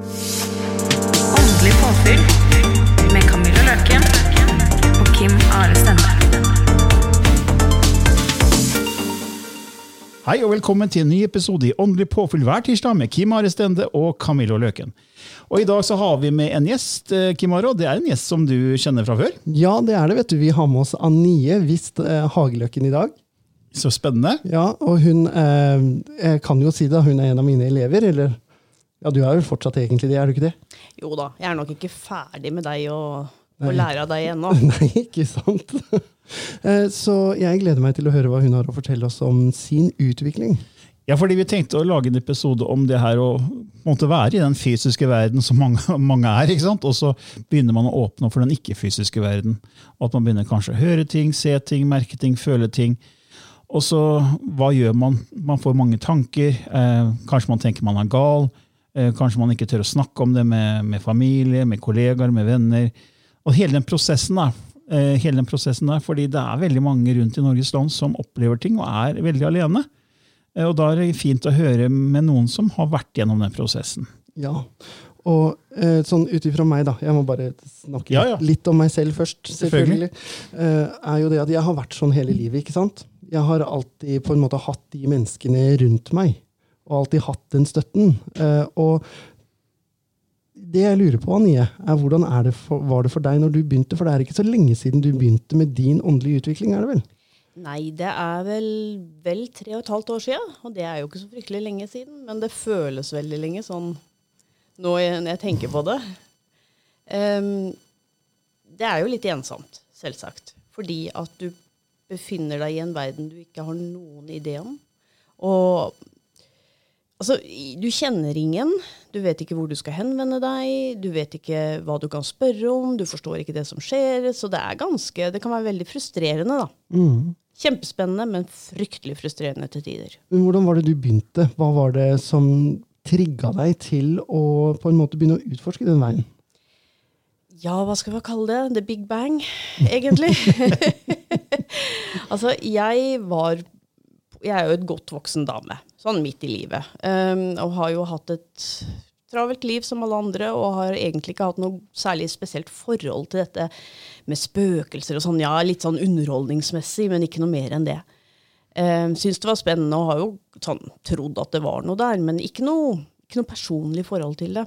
Åndelig påfyll med Camilla Løken og Kim Are Stende. Hei og velkommen til en ny episode i Åndelig påfyll hver tirsdag med Kim Are Stende og Camillo Løken. Og I dag så har vi med en gjest, eh, Kim Are, det er en gjest som du kjenner fra før. Ja, det er det. vet du. Vi har med oss Anie Wist Hageløken Hageløkken i dag. Så spennende. Ja, og hun eh, Jeg kan jo si det, hun er en av mine elever. Eller ja, du er jo fortsatt egentlig det, er du ikke det? Jo da, jeg er nok ikke ferdig med deg og, og lære av deg ennå. Nei, ikke sant? Eh, Så jeg gleder meg til å høre hva hun har å fortelle oss om sin utvikling. Ja, fordi vi tenkte å lage en episode om det her å måtte være i den fysiske verden som mange, mange er. ikke sant? Og så begynner man å åpne opp for den ikke-fysiske verden. Og at man begynner kanskje å høre ting, se ting, merke ting, føle ting. Og så, hva gjør man? Man får mange tanker. Eh, kanskje man tenker man er gal. Eh, kanskje man ikke tør å snakke om det med, med familie, med kollegaer, med venner. Og hele den prosessen da, eh, hele den prosessen der, fordi det er veldig mange rundt i Norges land som opplever ting og er veldig alene. Eh, Og da er det fint å høre med noen som har vært gjennom den prosessen. Ja, og sånn ut ifra meg, da, jeg må bare snakke Ja, ja. litt om meg selv først, Selvfølgelig. er jo det at jeg har vært sånn hele livet. ikke sant? Jeg har alltid på en måte hatt de menneskene rundt meg, og alltid hatt den støtten. Eh, og det jeg lurer på, Anie, er hvordan er det for, var det for deg når du begynte? For det er ikke så lenge siden du begynte med din åndelige utvikling, er det vel? Nei, det er vel vel tre og et halvt år siden, og det er jo ikke så fryktelig lenge siden, men det føles veldig lenge sånn nå når jeg tenker på det. Um, det er jo litt ensomt, selvsagt, fordi at du befinner deg i en verden du ikke har noen idé om. Og Altså, du kjenner ingen, du vet ikke hvor du skal henvende deg, du vet ikke hva du kan spørre om, du forstår ikke det som skjer, så det er ganske, det kan være veldig frustrerende da. Kjempespennende, men fryktelig frustrerende til tider. Men hvordan var det du begynte? Hva var det som trigga deg til å på en måte begynne å utforske den veien? Ja, hva skal vi kalle det? The Big Bang, egentlig. altså, jeg var Jeg er jo et godt voksen dame, sånn midt i livet. Um, og har jo hatt et travelt liv som alle andre, og har egentlig ikke hatt noe særlig spesielt forhold til dette med spøkelser og sånn. Ja, litt sånn underholdningsmessig, men ikke noe mer enn det. Um, Syns det var spennende og har jo sånn trodd at det var noe der, men ikke noe, ikke noe personlig forhold til det.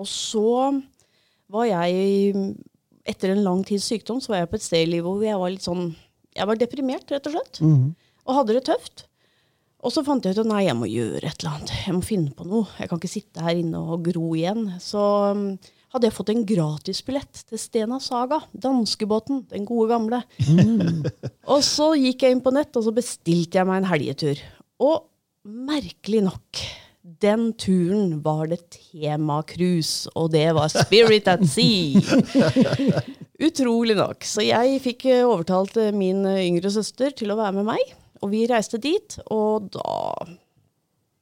Og så var jeg Etter en lang tids sykdom så var jeg på et sted i livet hvor jeg var litt sånn Jeg var deprimert, rett og slett. Og hadde det tøft. Og så fant jeg ut at nei, jeg må gjøre et eller annet. Jeg må finne på noe. Jeg kan ikke sitte her inne og gro igjen. Så um, hadde jeg fått en gratisbillett til Stena Saga. Danskebåten. Den gode gamle. og så gikk jeg inn på nett, og så bestilte jeg meg en helgetur. Og merkelig nok den turen var det temacruise, og det var Spirit at Sea. Utrolig nok. Så jeg fikk eh, overtalt eh, min eh, yngre søster til å være med meg, og vi reiste dit, og da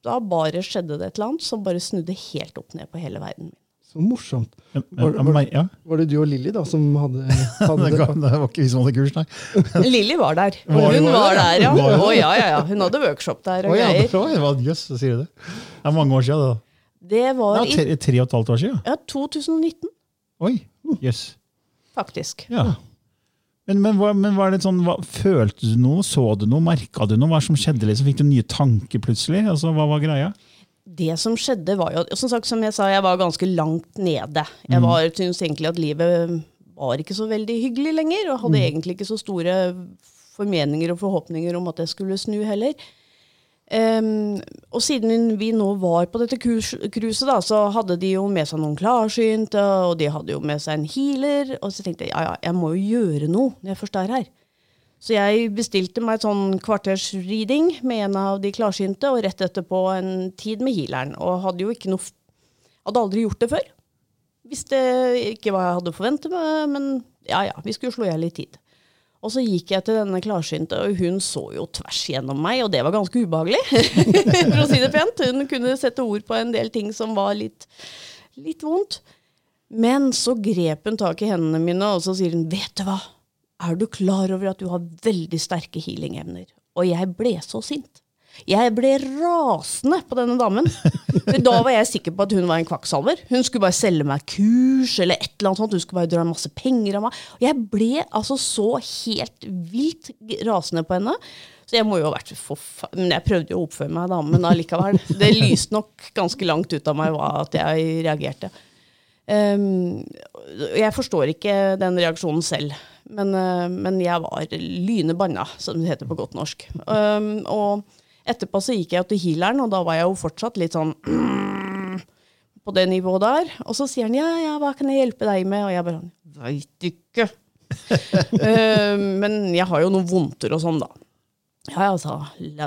da bare skjedde det et eller annet som bare snudde helt opp ned på hele verden min. Så morsomt. Var, var, var det du og Lilly da, som hadde, hadde Det, det? var ikke vi som hadde kurs, nei. Lilly var der. Var- Hun var var der, ja. Å, ja, ja, ja. Hun hadde workshop der og ja, det var Jøss, så sier du det. Det er mange år siden, da. Det var Ja, i tre, tre og et halvt år siden. ja, 2019, Oi, jøss. faktisk. Ja. Men, men, men var det sånn, hva, følte du noe, så du noe, merka du noe? Hva som skjedde? Liksom? Fikk du nye tanker plutselig? Altså, hva var greia? det som skjedde, var jo Som sagt, som jeg sa, jeg var ganske langt nede. Jeg var, syntes egentlig at livet var ikke så veldig hyggelig lenger, og hadde egentlig ikke så store formeninger og forhåpninger om at jeg skulle snu heller. Ehm, og siden vi nå var på dette cruiset, så hadde de jo med seg noen klarsynte, og de hadde jo med seg en healer. Og så tenkte jeg ja, ja, jeg må jo gjøre noe når jeg først er her. Så jeg bestilte meg et sånn kvartersreading med en av de klarsynte, og rett etterpå en tid med healeren. Og hadde jo ikke noe Hadde aldri gjort det før. Visste ikke hva jeg hadde forventet men ja ja, vi skulle slå i hjel litt tid. Og så gikk jeg til denne klarsynte, og hun så jo tvers gjennom meg, og det var ganske ubehagelig, for å si det pent. Hun kunne sette ord på en del ting som var litt, litt vondt. Men så grep hun tak i hendene mine, og så sier hun, vet du hva, er du klar over at du har veldig sterke healing-evner? Og jeg ble så sint. Jeg ble rasende på denne damen. Men da var jeg sikker på at hun var en kvakksalver. Hun skulle bare selge meg kurs eller et eller annet sånt. Hun skulle bare dra masse penger av meg. Og jeg ble altså så helt vilt rasende på henne. Så jeg må jo ha vært forfa... Men jeg prøvde jo å oppføre meg, da, men allikevel. Det lyste nok ganske langt ut av meg at jeg reagerte. Um, jeg forstår ikke den reaksjonen selv, men, uh, men jeg var lynebanna, som det heter på godt norsk. Um, og etterpå så gikk jeg til healeren, og da var jeg jo fortsatt litt sånn på det nivået der. Og så sier han ja, ja, hva kan jeg hjelpe deg med? Og jeg bare veit ikke. Uh, men jeg har jo noen vondter og sånn, da. Ja, ja, så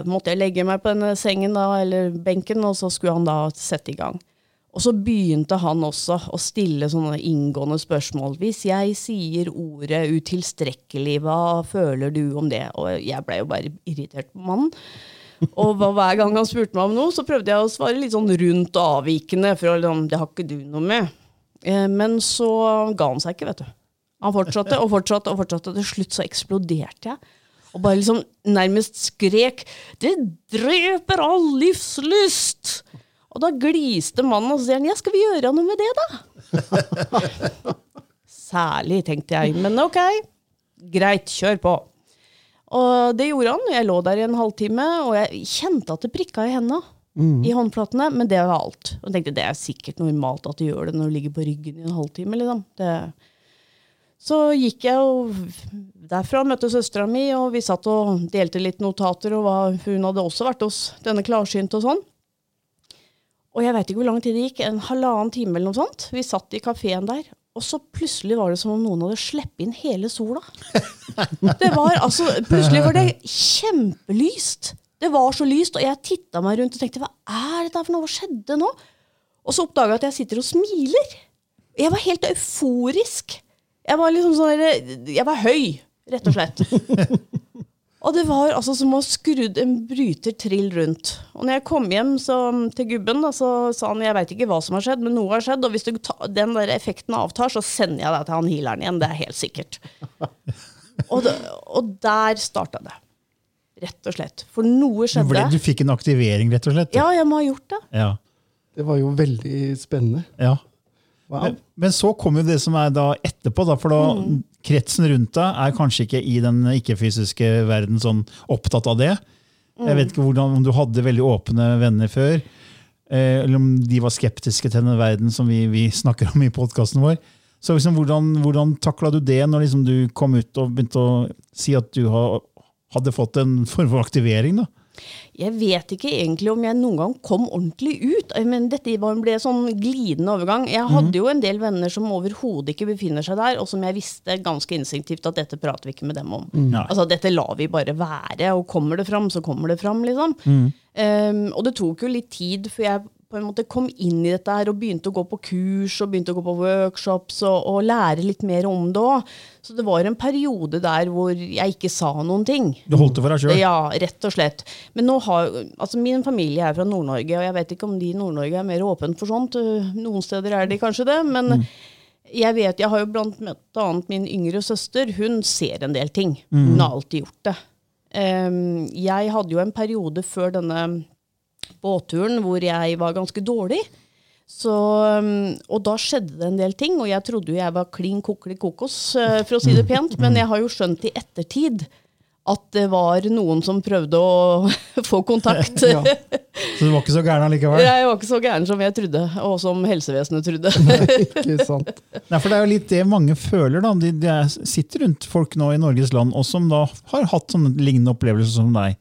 måtte jeg legge meg på denne sengen da, eller benken, og så skulle han da sette i gang. Og så begynte han også å stille sånne inngående spørsmål. Hvis jeg sier ordet utilstrekkelig, hva føler du om det? Og jeg ble jo bare irritert på mannen. Og hver gang han spurte meg om noe, så prøvde jeg å svare litt sånn rundt og avvikende. For liksom, det har ikke du noe med. Eh, Men så ga han seg ikke, vet du. Han fortsatte og fortsatte og fortsatte. Til slutt så eksploderte jeg. Og bare liksom nærmest skrek 'Det dreper all livslyst!' Og da gliste mannen og sier han, 'Ja, skal vi gjøre noe med det, da?' Særlig, tenkte jeg. Men ok, greit, kjør på. Og det gjorde han. Jeg lå der i en halvtime, og jeg kjente at det prikka i hendene. I håndflatene, men det var alt. Og jeg tenkte det er sikkert normalt at du gjør det når du ligger på ryggen i en halvtime. Liksom. Det. Så gikk jeg jo derfra møtte søstera mi, og vi satt og delte litt notater. og hva, Hun hadde også vært hos denne klarsynt og sånn. Og jeg veit ikke hvor lang tid det gikk, en halvannen time eller noe sånt. Vi satt i kafeen der, og så plutselig var det som om noen hadde sluppet inn hele sola. Det var altså, Plutselig var det kjempelyst. Det var så lyst, og jeg titta meg rundt og tenkte hva er dette for noe? Hva skjedde nå? Og så oppdaga jeg at jeg sitter og smiler. Jeg var helt euforisk. Jeg var liksom sånn Jeg var høy, rett og slett. Og det var altså som å ha skrudd en bryter trill rundt. Og når jeg kom hjem så, til gubben, da, så sa han jeg veit ikke hva som har skjedd, men noe har skjedd. Og hvis du ta, den der effekten avtar, så sender jeg deg til han healeren igjen. Det er helt sikkert. og, det, og der starta det. Rett og slett. For noe Du, ble, skjedde. du fikk en aktivering, rett og slett? Ja, jeg må ha gjort det. Ja. Det var jo veldig spennende. ja. Wow. Men, men så kommer jo det som er da etterpå, da, for da Mm. kretsen rundt deg er kanskje ikke i den ikke-fysiske verden sånn opptatt av det. Jeg Mm. vet ikke hvordan, om du hadde veldig åpne venner før, eh, eller om de var skeptiske til den verden som vi, vi snakker om i podkasten vår. Så liksom, hvordan, hvordan takla du det når liksom du kom ut og begynte å si at du ha, hadde fått en form for aktivering? da? Jeg vet ikke egentlig om jeg noen gang kom ordentlig ut. Men dette ble sånn glidende overgang. Jeg hadde jo en del venner som overhodet ikke befinner seg der, og som jeg visste ganske instinktivt at dette prater vi ikke med dem om. Nei. Altså Dette lar vi bare være, og kommer det fram, så kommer det fram, liksom. Um, og det tok jo litt tid før jeg på en måte kom inn i dette her og begynte å gå på kurs og begynte å gå på workshops og, og lære litt mer om det òg. Så det var en periode der hvor jeg ikke sa noen ting. Du holdt det for deg sjøl? Ja, rett og slett. Men nå har, altså min familie er fra Nord-Norge, og jeg vet ikke om de i Nord-Norge er mer åpne for sånt. Noen steder er de kanskje det, men jeg vet, jeg har jo blant annet min yngre søster. Hun ser en del ting. Hun har alltid gjort det. Um, jeg hadde jo en periode før denne båtturen hvor jeg var ganske dårlig. Så, um, og da skjedde det en del ting, og jeg trodde jo jeg var klin kokelig kokos, eh, for å si det pent, men jeg har jo skjønt i ettertid at det var noen som prøvde å få kontakt. Ja. Så du var ikke så gæren allikevel? Jeg var ikke så gæren som jeg trodde, og som helsevesenet trodde. Ikke sant? Nei, for Det er jo litt det mange føler. da. De, de er- sitter rundt folk nå i Norges land og som da har hatt sånne lignende opplevelser som deg.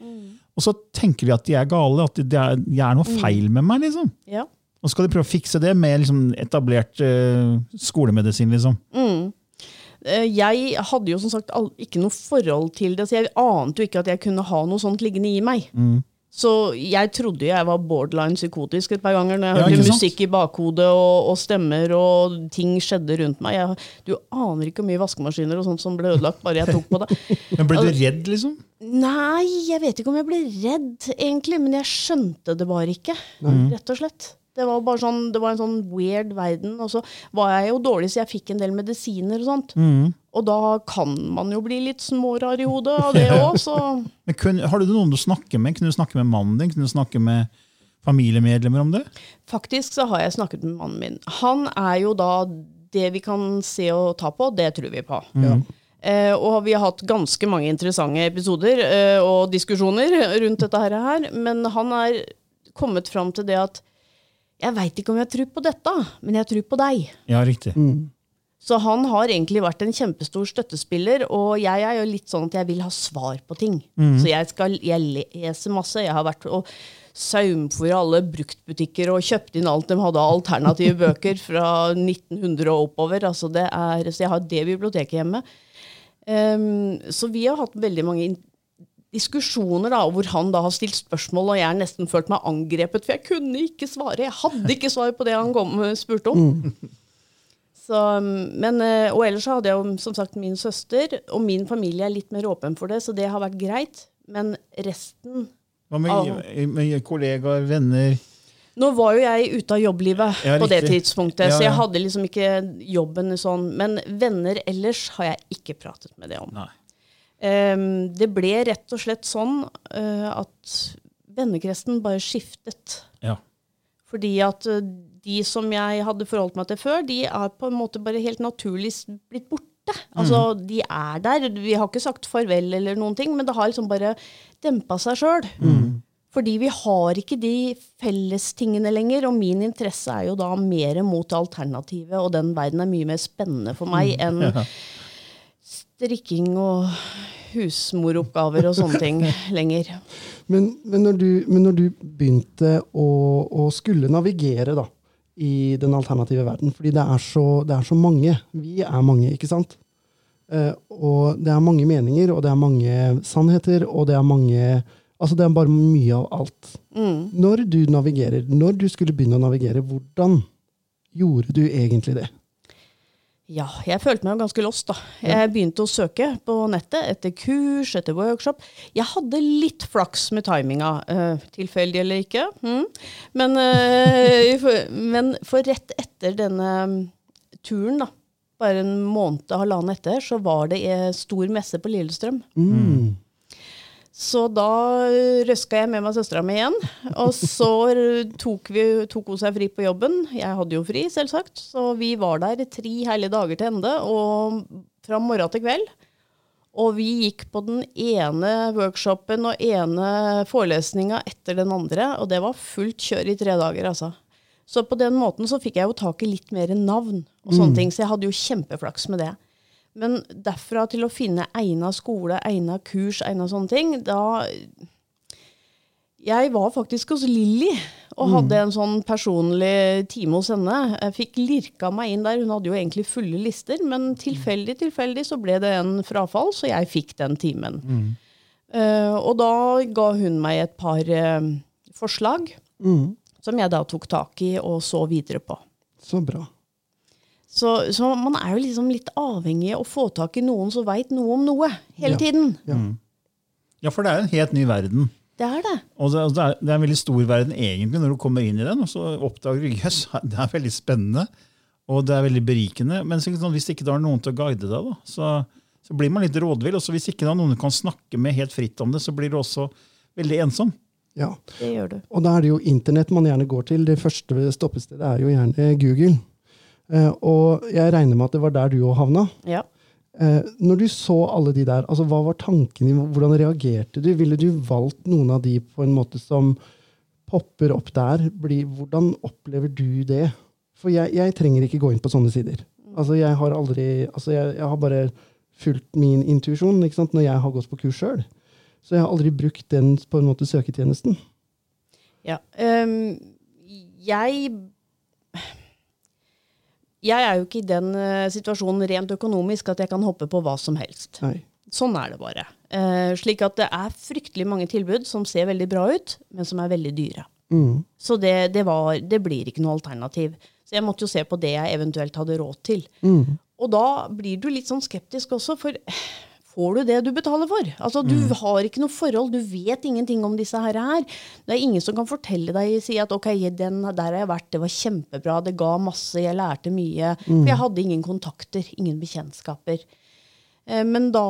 Og så tenker de at de er gale, at det er, de er noe feil med meg. liksom. Ja. Og så skal de prøve å fikse det med liksom, etablert uh, skolemedisin. liksom. Mm. Jeg hadde jo som sagt ikke noe forhold til det, så jeg ante jo ikke at jeg kunne ha noe sånt liggende i meg. Så jeg trodde jeg var borderline psykotisk et par ganger når jeg Ja, hørte musikk i bakhodet og, og stemmer og ting skjedde rundt meg. Jeg, du aner ikke hvor mye vaskemaskiner og sånt som ble ødelagt bare jeg tok på det. Men ble du redd, liksom? Nei, jeg vet ikke om jeg ble redd, egentlig, men jeg skjønte det bare ikke. Rett og slett. Det var bare sånn, det var en sånn weird verden. Og så var jeg jo dårlig, så jeg fikk en del medisiner og sånt. Og da kan man jo bli litt smårar i hodet av det òg, så Men kun, har du noen du snakker med? Kunne du snakke med mannen din? Kunne du snakke med familiemedlemmer om det? faktisk så har jeg snakket med mannen min. Han er jo da det vi kan se og ta på, det tror vi på. Eh, og vi har hatt ganske mange interessante episoder eh, og diskusjoner rundt dette her. Men han er kommet fram til det at jeg veit ikke om jeg tror på dette, men jeg tror på deg. Ja, riktig. Så han har egentlig vært en kjempestor støttespiller, og jeg er jo litt sånn at jeg vil ha svar på ting. Så jeg, skal, jeg leser masse. Jeg har vært og saumfòra alle bruktbutikker og kjøpt inn alt de hadde av alternative bøker fra 1900 og oppover. Altså det er, så jeg har det biblioteket hjemme. Um, så vi har hatt veldig mange diskusjoner da, hvor han da har stilt spørsmål, og jeg har nesten følt meg angrepet, for jeg kunne ikke svare. Jeg hadde ikke svar på det han kom, spurte om. Så, men, eh, og ellers hadde jeg jo som sagt min søster, og min familie er litt mer åpen for det, så det har vært greit. Men resten Hva med, med kollegaer, venner? Nå var jo jeg ute av jobblivet Ja, på det tidspunktet, Ja, så jeg hadde liksom ikke jobben sånn. Men venner ellers har jeg ikke pratet med det om. Ehm, det ble rett og slett sånn uh, at vennekretsen bare skiftet. Ja. Fordi at eh, de som jeg hadde forholdt meg til før, de er på en måte bare helt naturlig blitt borte. Altså, De er der. Vi har ikke sagt farvel, eller noen ting, men det har liksom bare dempa seg sjøl. Fordi vi har ikke de fellestingene lenger, og min interesse er jo da mer mot alternativet, og den verden er mye mer spennende for meg enn strikking og husmoroppgaver og sånne ting lenger. Men, men, når du, men når du begynte å, å skulle navigere da, i den alternative verden, fordi det er, så, det er så mange, vi er mange, ikke sant? Eh, og det er mange meninger, og det er mange sannheter, og det er mange Altså, det er bare mye av alt. Når du navigerer, når du skulle begynne å navigere, hvordan gjorde du egentlig det? Ja, jeg følte meg ganske lost, da. Jeg begynte å søke på nettet etter kurs, etter workshop. Jeg hadde litt flaks med timinga, Uh, tilfeldig eller ikke. Mm. Men, uh, men for rett etter denne mm, turen, da, bare en måned og halvannen etter, så var det eh, stor messe på Lillestrøm. Mm. Så da røska jeg med meg søstera mi igjen. Og så tok, vi, tok hun seg fri på jobben. Jeg hadde jo fri, selvsagt. Så vi var der tre hele dager til ende, og fra morgen til kveld. Og vi gikk på den ene workshopen og ene forelesninga etter den andre, og det var fullt kjør i tre dager, altså. Så på den måten så fikk jeg jo tak i litt mer navn og sånne ting, så jeg hadde jo kjempeflaks med det. Men derfra til å finne egna skole, egna kurs, egna sånne ting, da Jeg var faktisk hos Lilly og hadde en sånn personlig time hos henne. Jeg fikk lirka meg inn der. Hun hadde jo egentlig fulle lister, men tilfeldig, tilfeldig så ble det en frafall, så jeg fikk den timen. Eh, og da ga hun meg et par uh, forslag, som jeg da tok tak i og så videre på. Så bra. Så, så man er jo liksom litt avhengig av å få tak i noen som veit noe om noe, hele Ja. tiden. Ja. ja, for det er en helt ny verden. Det er det. Og det, det, er, det er en veldig stor verden egentlig når du kommer inn i den, og så oppdager du jøss, det er veldig spennende. Og det er veldig berikende. Men er sånn, hvis ikke du har noen til å guide deg, da, så, så blir man litt rådvill. Og så hvis ikke har noen du kan snakke med helt fritt om det, så blir du også veldig ensom. Ja. Det gjør du. Og da er det jo internett man gjerne går til. Det første stoppestedet er jo gjerne Google. Eh, og jeg regner med at det var der du òg havna. Ja. Eh, når du så alle de der, altså hva var tanken din? Hvordan reagerte du? Ville du valgt noen av de på en måte som popper opp der? Bli, hvordan opplever du det? For jeg, jeg trenger ikke gå inn på sånne sider. Altså jeg har aldri, altså jeg, jeg har bare fulgt min intuisjon når jeg har gått på kurs sjøl. Så jeg har aldri brukt den på en måte søketjenesten. Ja. Um, jeg Jeg er jo ikke i den uh, situasjonen rent økonomisk at jeg kan hoppe på hva som helst. Nei. Sånn er det bare. Uh, slik at det er fryktelig mange tilbud som ser veldig bra ut, men som er veldig dyre. Mm. Så det, det, var, det blir ikke noe alternativ. Så jeg måtte jo se på det jeg eventuelt hadde råd til. Mm. Og da blir du litt sånn skeptisk også, for får du det du betaler for? Altså, Du har ikke noe forhold, du vet ingenting om disse her. Det er ingen som kan fortelle deg si at ok, den der har jeg vært, det var kjempebra, det ga masse, jeg lærte mye. For jeg hadde ingen kontakter, ingen bekjentskaper. Eh, Men da,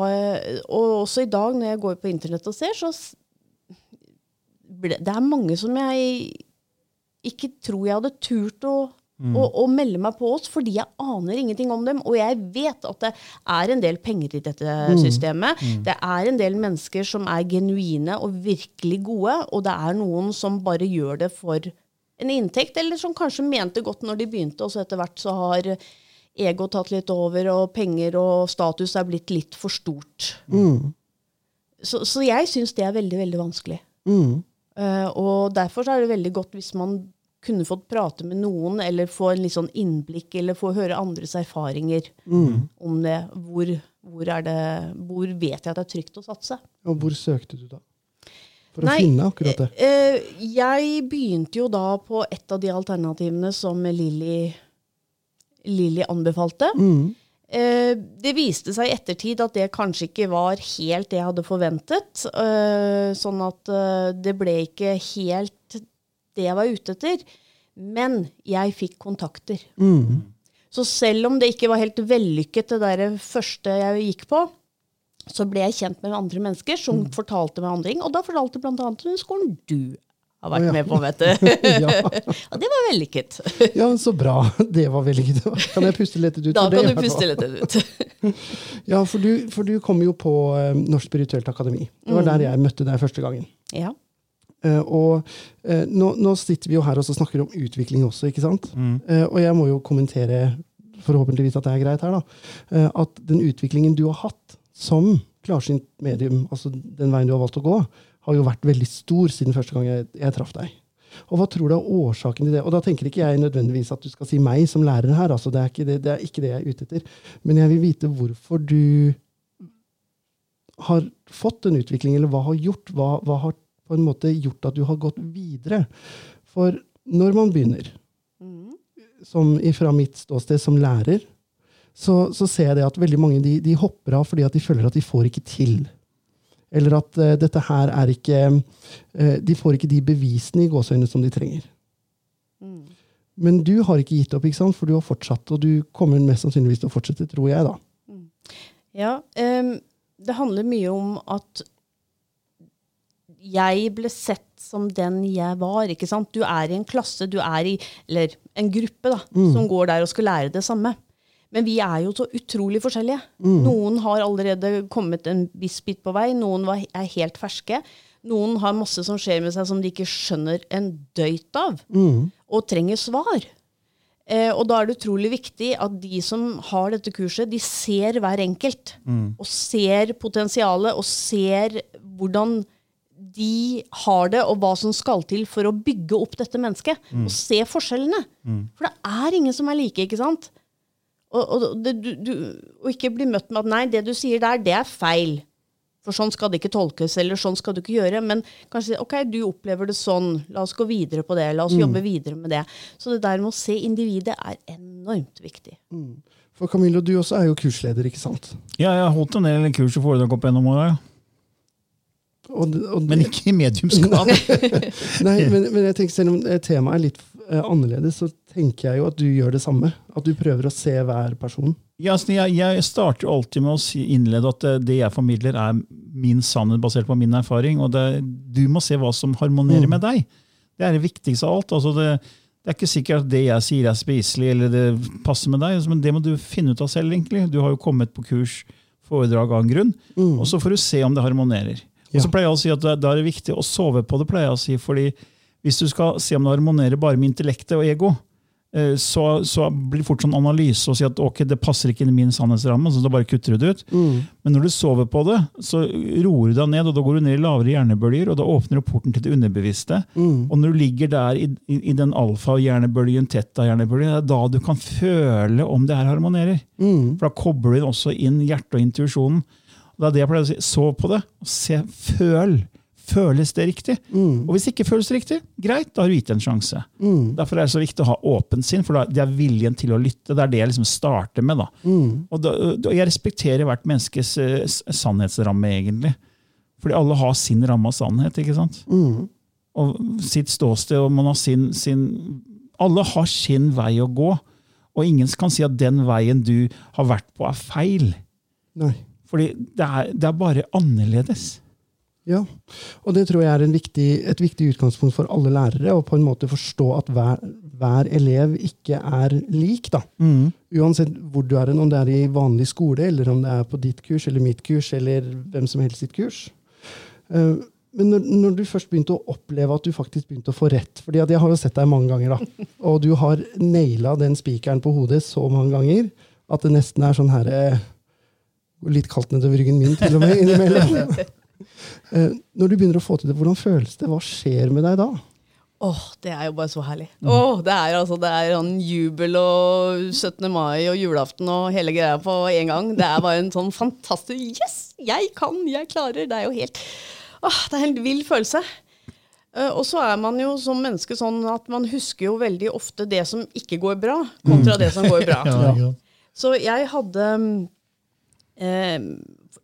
og også i dag når jeg går på internett og ser, så ble, det er mange som jeg ikke tror jeg hadde turt å, å, og, melde meg på oss, fordi jeg aner ingenting om dem. Og jeg vet at det er en del penger i dette systemet. Det er en del mennesker som er genuine og virkelig gode, og det er noen som bare gjør det for en inntekt, eller som kanskje mente godt når de begynte, og så etter hvert så har ego tatt litt over, og penger og status er blitt litt for stort. Så, så jeg syns det er veldig, veldig vanskelig. Mm. Eh, og derfor så er det veldig godt hvis man kunne fått prate med noen, eller få en litt sånn innblikk, eller få høre andres erfaringer om det. Hvor, hvor, er det. hvor vet jeg at det er trygt å satse? Og hvor søkte du da? For å finne akkurat det. Eh, jeg begynte jo da på et av de alternativene som Lilly, Lilly anbefalte. Mm. Eh, det viste seg i ettertid at det kanskje ikke var helt det jeg hadde forventet. eh, sånn at eh, det ble ikke helt det jeg var ute etter. Men jeg fikk kontakter. Mm. Så selv om det ikke var helt vellykket, det der første jeg gikk på, så ble jeg kjent med andre mennesker som Mm. fortalte meg andre ting. Og da fortalte bl.a. den skolen du har vært ja. med på, vet du. Ja. og det var vellykket. ja, så bra. Det var vellykket. Kan jeg puste lettet ut? Da kan det, du puste lettet ut. Ja, for du, for du kom jo på eh, Norsk Spirituelt Akademi. Det Mm. var der jeg møtte deg første gangen. Ja. Eh, og eh, nå, nå sitter vi jo her og så snakker om utvikling også, ikke sant? Mm. og jeg må jo kommentere, forhåpentligvis at det er greit her, da, eh, at den utviklingen du har hatt som klarsynt medium, altså den veien du har valgt å gå, har jo vært veldig stor siden første gang jeg, jeg traff deg. Og hva tror du er årsaken til det? Og da tenker ikke jeg nødvendigvis at du skal si meg som lærer her, altså det er det, det, er ikke det jeg er ute etter. Men jeg vil vite hvorfor du har fått en utvikling, eller hva har gjort? Hva, hva har på en måte gjort at du har gått videre? For når man begynner, som fra mitt ståsted som lærer, så, så ser jeg det at veldig mange de, de hopper av fordi at de føler at de får ikke til. Eller at uh, dette her er ikke uh, De får ikke de bevisene i gåseøynene som de trenger. Men du har ikke gitt opp, ikke sant? for du har fortsatt, og du kommer mest sannsynligvis til å fortsette, tror jeg. da. Ja, um, det handler mye om at jeg ble sett som den jeg var. ikke sant? Du er i en klasse, du er i eller en gruppe da, som går der og skal lære det samme. Men vi er jo så utrolig forskjellige. Noen har allerede kommet en viss bit på vei, noen er helt ferske. Noen har masse som skjer med seg som de ikke skjønner en døyt av, og trenger svar. Eh, og da er det utrolig viktig at de som har dette kurset, de ser hver enkelt. Og ser potensialet, og ser hvordan de har det, og hva som skal til for å bygge opp dette mennesket. Og se forskjellene. For det er ingen som er like, ikke sant? Og, og, det, du, du, og ikke bli møtt med at nei, det du sier der, det er feil. For sånn skal det ikke tolkes, eller sånn skal du ikke gjøre. Men kanskje si, ok, du opplever det sånn, la oss gå videre på det. La oss jobbe videre med det. Så det der med å se individet er enormt viktig. For Camillo, du også er jo kursleder, ikke sant? Ja, jeg har holdt en del kurs og foredrag opp gjennom åra, Og, det- og, men ikke i mediumskap. Nei, men, men jeg tenker selv om eh, temaet er litt eh, annerledes, så tenker jeg jo at du gjør det samme. At du prøver å se hver person. Ja, altså, jeg, jeg starter alltid med å si, innlede at det, det jeg formidler, er min sannhet basert på min erfaring. og det, Du må se hva som harmonerer med deg. Det er det viktigste av alt. altså det, Det er ikke sikkert at det jeg sier er spiselig eller det passer med deg, men det må du finne ut av selv. egentlig. Du har jo kommet på kurs, foredrag av en grunn, og så får du se om det harmonerer. Og så pleier jeg å si at da er det viktig å sove på det, pleier jeg å si, fordi hvis du skal se om det harmonerer bare med intellektet og ego, eh, så, så blir det fort sånn analyse og si at ok, det passer ikke inn i min sannhetsramme, så da bare kutter du det ut. Men når du sover på det, så roer du deg ned, og da går du ned i lavere hjernebølger, og da åpner du porten til det underbevisste. Og når du ligger der i, i, i den alfa-hjernebølgen, teta-hjernebølgen, det er da du kan føle om det her harmonerer. For da kobler du også inn hjertet og intuisjonen. Det er det jeg pleier å si. Sov på det. og Se, føl. Føles det riktig? Og hvis det ikke føles riktig, greit, da har du gitt en sjanse. Derfor er det så viktig å ha åpent sinn, for det er viljen til å lytte. Det er det jeg liksom starter med. da. Og da, Jeg respekterer hvert menneskes eh, sannhetsramme, egentlig. Fordi alle har sin ramme av sannhet. ikke sant? Og sitt ståsted, og man har sin, sin Alle har sin vei å gå. Og ingen kan si at den veien du har vært på, er feil. Nei. Fordi det er, det er bare annerledes. Ja, og det tror jeg er en viktig, et viktig utgangspunkt for alle lærere, å på en måte forstå at hver, hver elev ikke er lik. da. Uansett hvor du er, om det er i vanlig skole, eller om det er på ditt kurs eller mitt kurs, eller hvem som helst sitt kurs. Eh, Men når, når du først begynte å oppleve at du faktisk begynte å få rett fordi at Jeg har jo sett deg mange ganger, da, og du har naila den spikeren på hodet så mange ganger at det nesten er sånn her Litt kaldt nedover ryggen min, til og med, innimellom. Eh, Når du begynner å få til det, hvordan føles det? Hva skjer med deg da? Åh, det er jo bare så herlig. Åh, det er altså, det er en jubel og 17. mai og julaften og hele greia på en gang. Det er bare en sånn fantastisk Yes! Jeg kan! Jeg klarer! Det er jo helt Åh, det er en helt vill følelse. Uh, Og så er man jo som menneske sånn at man husker jo veldig ofte det som ikke går bra, kontra det som går bra. Så jeg hadde eh,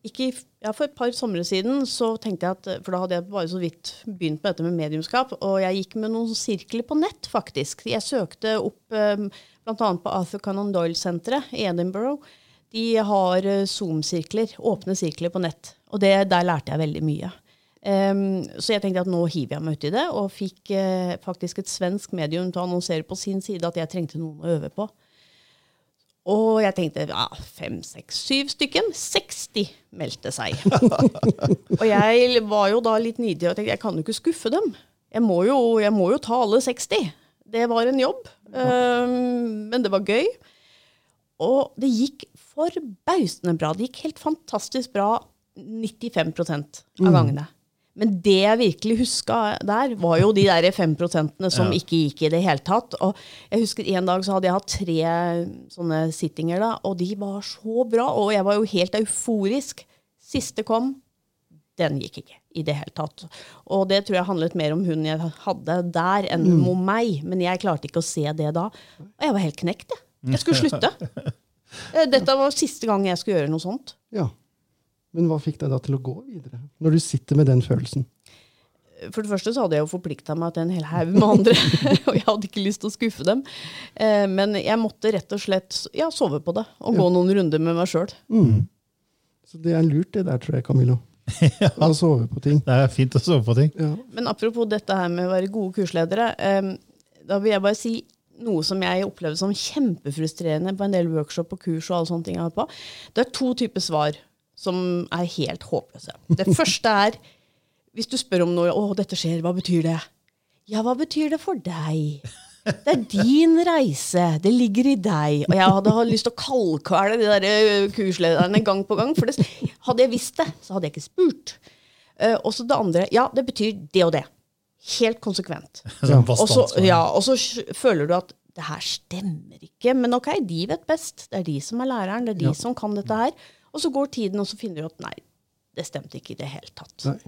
ikke, ja, For et par somre siden så tenkte jeg at, for da hadde jeg bare så vidt begynt med dette med mediumskap, og jeg gikk med noen sirkler på nett, faktisk. Jeg søkte opp eh, bl.a. på Arthur Conan Doyle-senteret i Edinburgh. De har eh, Zoom-sirkler, åpne sirkler på nett. Og det, der lærte jeg veldig mye. Um, så jeg tenkte at nå hiver jeg meg uti det, og fikk eh, faktisk et svensk medium til å annonsere på sin side at jeg trengte noen å øve på. Og jeg tenkte ja, fem, seks, syv stykken. 60 meldte seg. og jeg var jo da litt nidig og tenkte jeg kan jo ikke skuffe dem. Jeg må jo, jeg må jo ta alle 60. Det var en jobb, um, men det var gøy. Og det gikk forbausende bra. Det gikk helt fantastisk bra 95% av gangene. Men det jeg virkelig huska der, var jo de der 5% som ikke gikk i det hele tatt. Og jeg husker En dag så hadde jeg hatt tre sånne sittinger, da, og de var så bra. Og jeg var jo helt euforisk. Siste kom, den gikk ikke i det hele tatt. Og det tror jeg handlet mer om hun jeg hadde der, enn om meg. Men jeg klarte ikke å se det da. Og jeg var helt knekt, jeg. Jeg skulle slutte. Eh, Dette var siste gang jeg skulle gjøre noe sånt. Ja. Men hva fikk deg da til å gå videre? Når du sitter med den følelsen? For det første så hadde jeg jo forplikta meg til en hel haug med andre, og jeg hadde ikke lyst til å skuffe dem. Eh, Men jeg måtte rett og slett ja, sove på det og gå noen runder med meg sjøl. Så det er lurt, det der, tror jeg, Camillo. Å sove på ting. Det er fint å sove på ting. Ja. Men apropos dette her med å være gode kursledere. eh, Da vil jeg bare si noe som jeg opplevde som kjempefrustrerende på en del workshop og kurs. og alle sånne ting jeg har på. Det er to typer svar som er helt håpløse. Det første er hvis du spør om noe 'Å, dette skjer. Hva betyr det?' Ja, hva betyr det for deg? Det er din reise. Det ligger i deg. Og jeg hadde lyst til å kaldkvele de der eh, kurslederne gang på gang. For det, hadde jeg visst det, så hadde jeg ikke spurt. Uh, og så det andre. Ja, det betyr det og det. Helt konsekvent. Sånn Og så, ja, og så føler du at det her stemmer ikke. Men ok, de vet best. Det er de som er læreren. Det er de som kan dette her. Og så går tiden, og så finner du at nei, det stemte ikke i det hele tatt. Nei.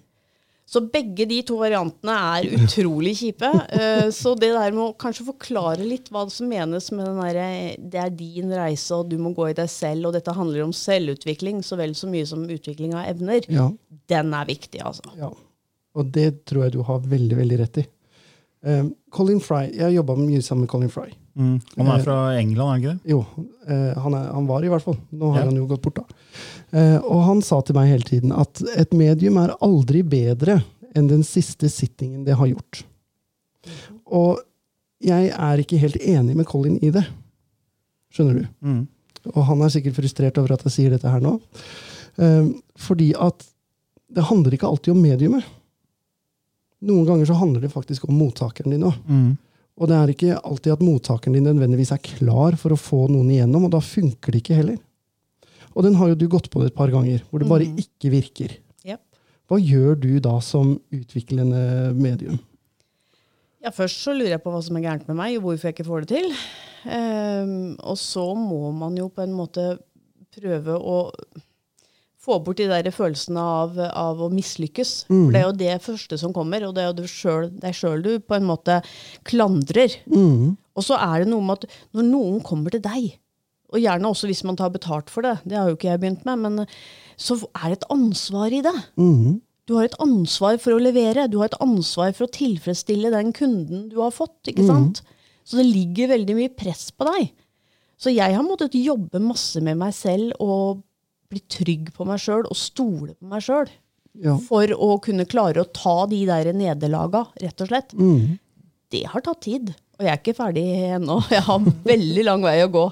Så begge de to variantene er utrolig kjipe. Eh, Så det der med å kanskje forklare litt hva som menes med den derre Det er din reise, og du må gå i deg selv, og dette handler om selvutvikling så vel så mye som utvikling av evner, Ja. den er viktig, altså. Ja. Og det tror jeg du har veldig, veldig rett i. Um, Colin Fry, Jeg har jobba mye sammen med Colin Fry. Mm. Han er fra England, er han ikke det? Jo, eh, han, er, han var i hvert fall. Nå har Ja. han jo gått bort, da. Eh, og han sa til meg hele tiden at et medium er aldri bedre enn den siste sittingen det har gjort. Og jeg er ikke helt enig med Colin i det. Skjønner du? Mm. Og han er sikkert frustrert over at jeg sier dette her nå. Eh, fordi at det handler ikke alltid om mediumet. Noen ganger så handler det faktisk om mottakeren din òg. Mm. Og det er ikke alltid at mottakeren din nødvendigvis er klar for å få noen igjennom, og da funker det ikke heller. Og den har jo du gått på det et par ganger, hvor det bare ikke virker. Yep. Hva gjør du da som utviklende medium? Ja, Først så lurer jeg på hva som er gærent med meg, og hvorfor jeg ikke får det til. Um, og så må man jo på en måte prøve å få bort de der følelsene av, av å mislykkes. For det er jo det første som kommer, og det er jo selv, deg sjøl du på en måte klandrer. Og så er det noe med at når noen kommer til deg, og gjerne også hvis man tar betalt for det, det har jo ikke jeg begynt med, men så er det et ansvar i det. Du har et ansvar for å levere. Du har et ansvar for å tilfredsstille den kunden du har fått. ikke sant? Så det ligger veldig mye press på deg. Så jeg har måttet jobbe masse med meg selv og bli trygg på meg sjøl og stole på meg sjøl. Ja. For å kunne klare å ta de der nederlaga, rett og slett. Det har tatt tid. Og jeg er ikke ferdig ennå. Jeg har veldig lang vei å gå.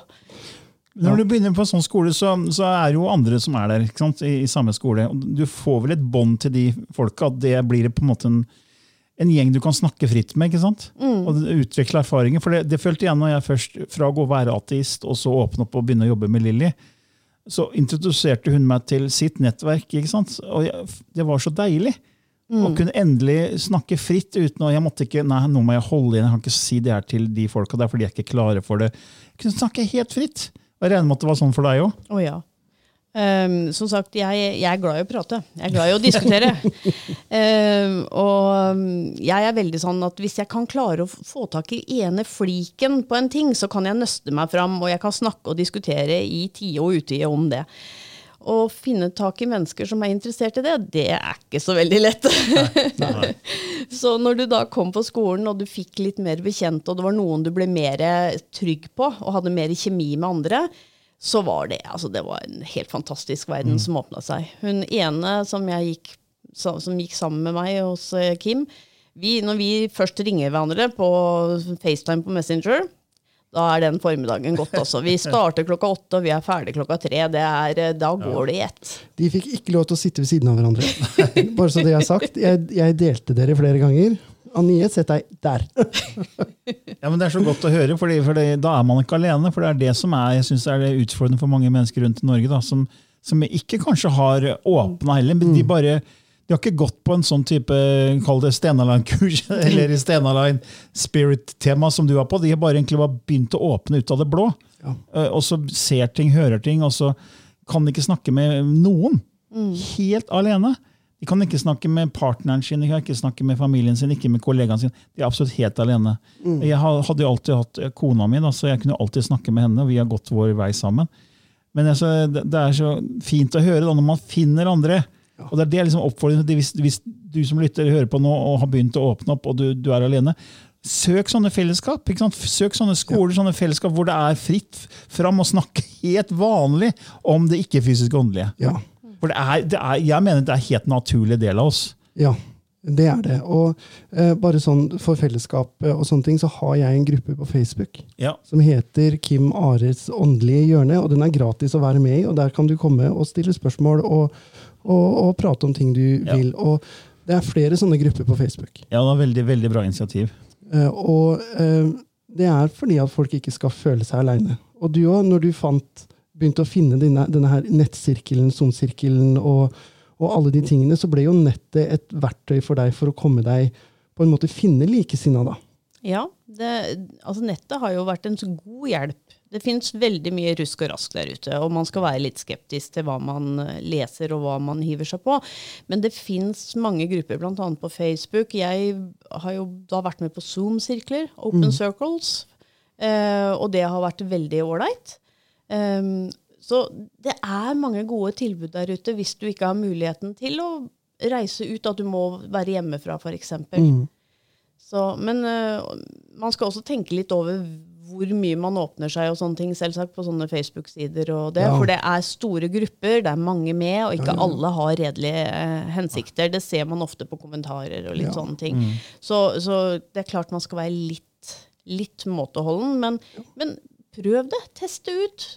Når du begynner på en sånn skole, så, så er det jo andre som er der ikke sant? I, i samme skole. Du får vel et bånd til de folka. at Det blir på en måte en, en gjeng du kan snakke fritt med. ikke sant? Og utvikle erfaringer. For det, det følte jeg når jeg først, fra å gå og være ateist og så åpne opp og begynne å jobbe med Lilly, så introduserte hun meg til sitt nettverk. ikke sant? Og jeg, det var så deilig. Å kunne endelig snakke fritt uten å jeg måtte ikke, nei, nå må jeg holde igjen, jeg kan ikke si det her til de folka der, fordi jeg er ikke klare for det. Jeg kunne snakke helt fritt. Og Jeg regner med at det var sånn for deg òg. Oh, ja. Ehm, som sagt, jeg, jeg er glad i å prate. Jeg er glad i å diskutere. um, og um, jeg er veldig sånn at hvis jeg kan klare å få tak i ene fliken på en ting, så kan jeg nøste meg fram, og jeg kan snakke og diskutere i tide og utide om det. Å finne tak i mennesker som er interessert i det, det er ikke så veldig lett. så når du da kom på skolen og du fikk litt mer bekjent, og det var noen du ble mer trygg på, og hadde mer kjemi med andre, så var det, altså det var en helt fantastisk verden som åpna seg. Hun ene som, jeg gikk, som gikk sammen med meg hos eh, Kim, vi, når vi først ringer hverandre på FaceTime på Messenger, da er den formiddagen gått. Altså. Vi starter klokka åtte, og vi er ferdig klokka tre. Det er, eh, da går det i ett. De fikk ikke lov til å sitte ved siden av hverandre. Bare så det er sagt. Jeg, jeg delte dere flere ganger. Anie, sett deg der. Ja, men Det er så godt å høre, fordi, for da er man ikke alene. For det er det som er, jeg synes er det utfordrende for mange mennesker rundt i Norge, da, som, som ikke kanskje har åpna heller. men De bare, de har ikke gått på en sånn type kall det Stenaline-kurs eller Stenaline Spirit-tema som du har på. De har bare egentlig bare begynt å åpne ut av det blå. Ja. Eh, Og så ser ting, hører ting, og så kan de ikke snakke med noen. Helt alene. De kan ikke snakke med partneren sin, de kan ikke snakke med familien sin, ikke med kollegaen sin. De er absolutt helt alene. Jeg hadde jo alltid hatt eh, kona mi, da, så jeg kunne alltid snakke med henne, og vi har gått vår vei sammen. Men altså, det, er så fint å høre da, når man finner andre. Og det er det liksom oppfordringen hvis, hvis du som lytter hører på nå og har begynt å åpne opp, og du, du er alene, søk sånne fellesskap. Søk sånne skoler sånne fellesskap hvor det er fritt fram å snakke helt vanlig om det ikke-fysiske åndelige. Ja. For det er, det er, jeg mener det er helt naturlig del av oss. Ja, det er det. Og eh, bare sånn for fellesskapet og sånne ting, så har jeg en gruppe på Facebook Ja. som heter Kim Ares åndelige hjørne, og den er gratis å være med i, og der kan du komme og stille spørsmål og, og, og prate om ting du Ja. vil. Og det er flere sånne grupper på Facebook. Ja, det er veldig, veldig bra initiativ. Eh, og eh, det er fordi at folk ikke skal føle seg aleine. Og du òg, når du fant, begynte å finne denne, denne her nettsirkelen, Zoom-sirkelen og, og alle de tingene, så ble jo nettet et verktøy for deg for å komme deg på en måte finne likesinna, da. Ja, det, altså nettet har jo vært en så god hjelp. Det fins veldig mye rusk og rask der ute, og man skal være litt skeptisk til hva man eh, leser og hva man hiver seg på. Men det fins mange grupper, bl.a. på Facebook. Jeg har jo da vært med på Zoom-sirkler, Open Circles, eh, og det har vært veldig ålreit. Um, så det er mange gode tilbud der ute hvis du ikke har muligheten til å reise ut, at du må være hjemmefra, f.eks. Så, men uh, man skal også tenke litt over hvor mye man åpner seg og sånne ting, selvsagt, på sånne Facebook-sider. og det, Ja. For det er store grupper, det er mange med, og ikke alle har redelige eh, hensikter. Det ser man ofte på kommentarer og litt Ja. sånne ting. Så, så det er klart man skal være litt, litt måteholden. Men, men prøv det. Test det ut.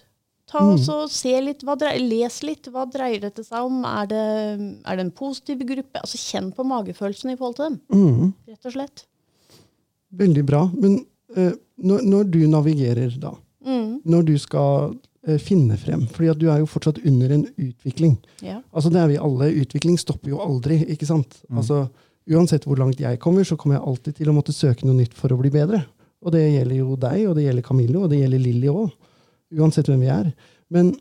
Ta også, se litt, hva dreier, Les litt. Hva dreier dette seg om? Er det, er det en positiv gruppe? Altså Kjenn på magefølelsen i forhold til dem. Mm. Rett og slett. Veldig bra. Men eh, når, når du navigerer, da, Mm. når du skal eh, finne frem fordi at du er jo fortsatt under en utvikling. Ja. Altså Det er vi alle. Utvikling stopper jo aldri. ikke sant? Altså Uansett hvor langt jeg kommer, så kommer jeg alltid til å måtte søke noe nytt for å bli bedre. Og det gjelder jo deg, og det gjelder Camillo, og det gjelder Lilly òg. Uansett hvem vi er. Men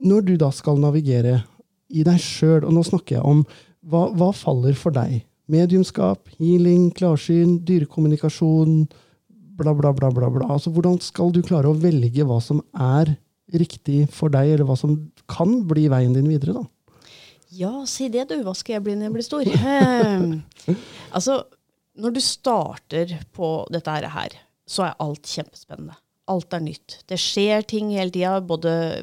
når du da skal navigere i deg sjøl, og nå snakker jeg om hva, hva faller for deg? Mediumskap, healing, klarsyn, dyrekommunikasjon, bla, bla, bla, bla, bla. Altså, hvordan skal du klare å velge hva som er riktig for deg, eller hva som kan bli veien din videre, da? Ja, si det du. Hva skal jeg bli når jeg blir stor? Altså, når du starter på dette her, så er alt kjempespennende. Alt er nytt. Det skjer ting hele tida.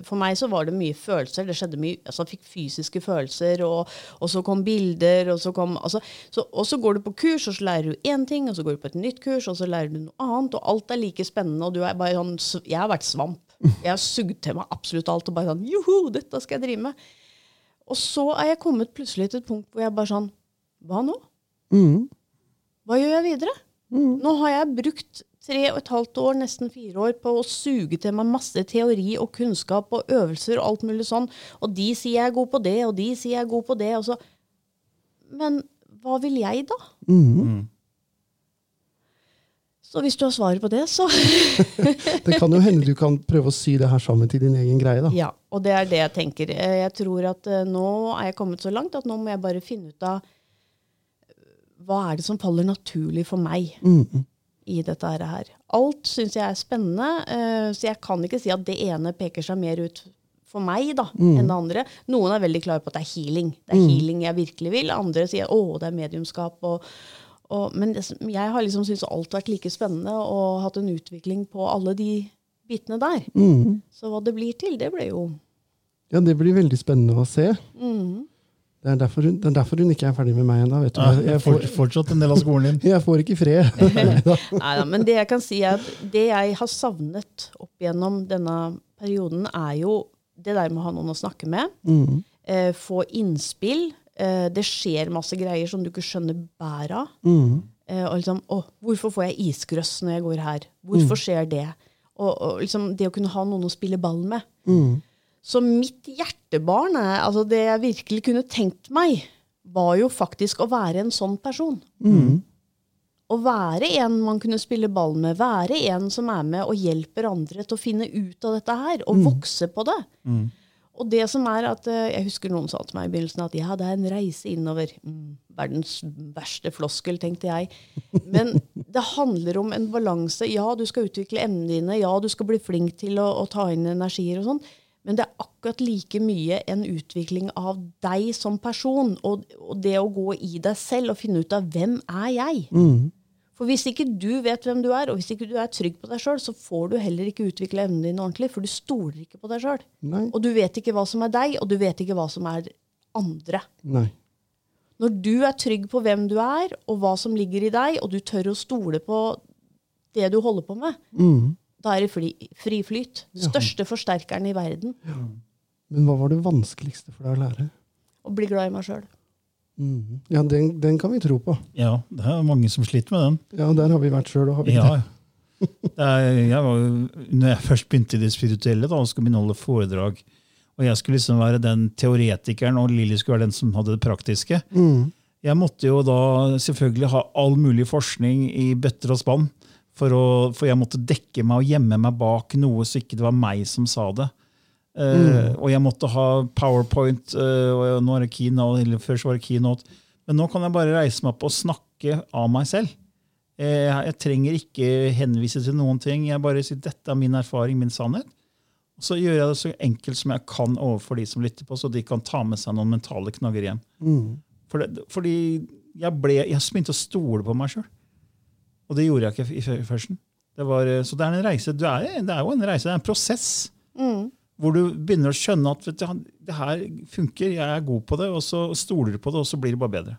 For meg så var det mye følelser. Det skjedde mye, altså Jeg fikk fysiske følelser, og, og så kom bilder. Og så, kom, altså, så, og så går du på kurs, og så lærer du én ting, og så går du på et nytt kurs, og så lærer du noe annet. Og alt er like spennende. og du er bare sånn, Jeg har vært svamp. Jeg har sugd til meg absolutt alt. og bare sånn, Joho, dette skal jeg drive med. Og så er jeg kommet plutselig til et punkt hvor jeg bare sånn Hva nå? Mm. Hva gjør jeg videre? Nå har jeg brukt tre og et halvt år, nesten fire år, på å suge til meg masse teori og kunnskap og øvelser og alt mulig sånn. Og de sier jeg er god på det, og de sier jeg er god på det. Og så. Men hva vil jeg, da? Mm. Så hvis du har svaret på det, så Det kan jo hende du kan prøve å sy det her sammen til din egen greie. da. Ja, og det er det jeg tenker. Eh, Jeg tror at eh, nå er jeg kommet så langt at nå må jeg bare finne ut av eh, hva er det som faller naturlig for meg Mm. I dette her. Alt syns jeg er spennende, eh, så jeg kan ikke si at det ene peker seg mer ut for meg da, enn det andre. Noen er veldig klare på at det er healing. Det er healing jeg virkelig vil. Andre sier å, det er mediumskap. og og, men det, jeg har liksom syntes alt har vært like spennende og hatt en utvikling på alle de bitene der. Mm. Så hva det blir til, det blir jo Ja, det blir veldig spennende å se. Mhm. Det, er derfor hun, det er derfor hun ikke er ferdig med meg ennå. vet du. Ja, Jeg, får- fortsatt en del av skolen din. jeg får ikke fred. Neida, men det jeg kan si er at det jeg har savnet opp gjennom denne perioden, er jo det der med å ha noen å snakke med. Mm. Eh, få innspill. Eh, det skjer masse greier som du ikke skjønner bæret av. Mm. Eh, og liksom, å, hvorfor får jeg isgrøss når jeg går her? Hvorfor skjer det? Og, og liksom, det å kunne ha noen å spille ball med. Mm. Så mitt hjertebarn, er, altså det jeg virkelig kunne tenkt meg, var jo faktisk å være en sånn person. Mm. Å være en man kunne spille ball med, være en som er med og hjelper andre til å finne ut av dette her, og vokse på det. Og det som er at, eh, Jeg husker noen sa til meg i begynnelsen at ja, det er en reise innover. Mm, verdens verste floskel, tenkte jeg. Men det handler om en balanse. Ja, du skal utvikle emnene dine. Ja, du skal bli flink til å, å ta inn energier og sånn. Men det er akkurat like mye en utvikling av deg som person. Og, og det å gå i deg selv og finne ut av hvem er jeg. Mm. For hvis ikke du vet hvem du er, og hvis ikke du er trygg på deg sjøl, så får du heller ikke utvikle evnene dine ordentlig, for du stoler ikke på deg sjøl. Og du vet ikke hva som er deg, og du vet ikke hva som er andre. Nei. Når du er trygg på hvem du er, og hva som ligger i deg, og du tør å stole på det du holder på med, Mm. Da er det fri, fri flyt. Største forsterkeren i verden. Men hva var det vanskeligste for deg å lære? Å bli glad i meg sjøl. Mm. Ja, den, den kan vi tro på. Ja, det er mange som sliter med den. Ja, Der har vi vært sjøl. Ja. Det er, jeg var, når jeg først begynte i det spirituelle da, og skulle begynne å holde foredrag, og jeg skulle liksom være den teoretikeren, og Lilly skulle være den som hadde det praktiske, Mm. jeg måtte jo da selvfølgelig ha all mulig forskning i bøtter og spann, for, å, for jeg måtte dekke meg og gjemme meg bak noe så ikke det var meg som sa det. Eh, og jeg måtte ha PowerPoint, uh, og nå er det keynote, eller før så var det keynote. Men nå kan jeg bare reise meg opp og snakke av meg selv. Eh, jeg, jeg trenger ikke henvise til noen ting. Jeg bare sier dette er min erfaring, min sannhet. Og så gjør jeg det så enkelt som jeg kan overfor de som lytter på, så de kan ta med seg noen mentale knagger hjem. Mm. For det, fordi jeg, ble, jeg begynte å stole på meg sjøl. Og det gjorde jeg ikke i førsten. Det var, eh, så det er en reise. Du er, det er jo en reise, det er en prosess. Hvor du begynner å skjønne at vet du, det her funker, jeg er god på det, og så stoler du på det, og så blir det bare bedre.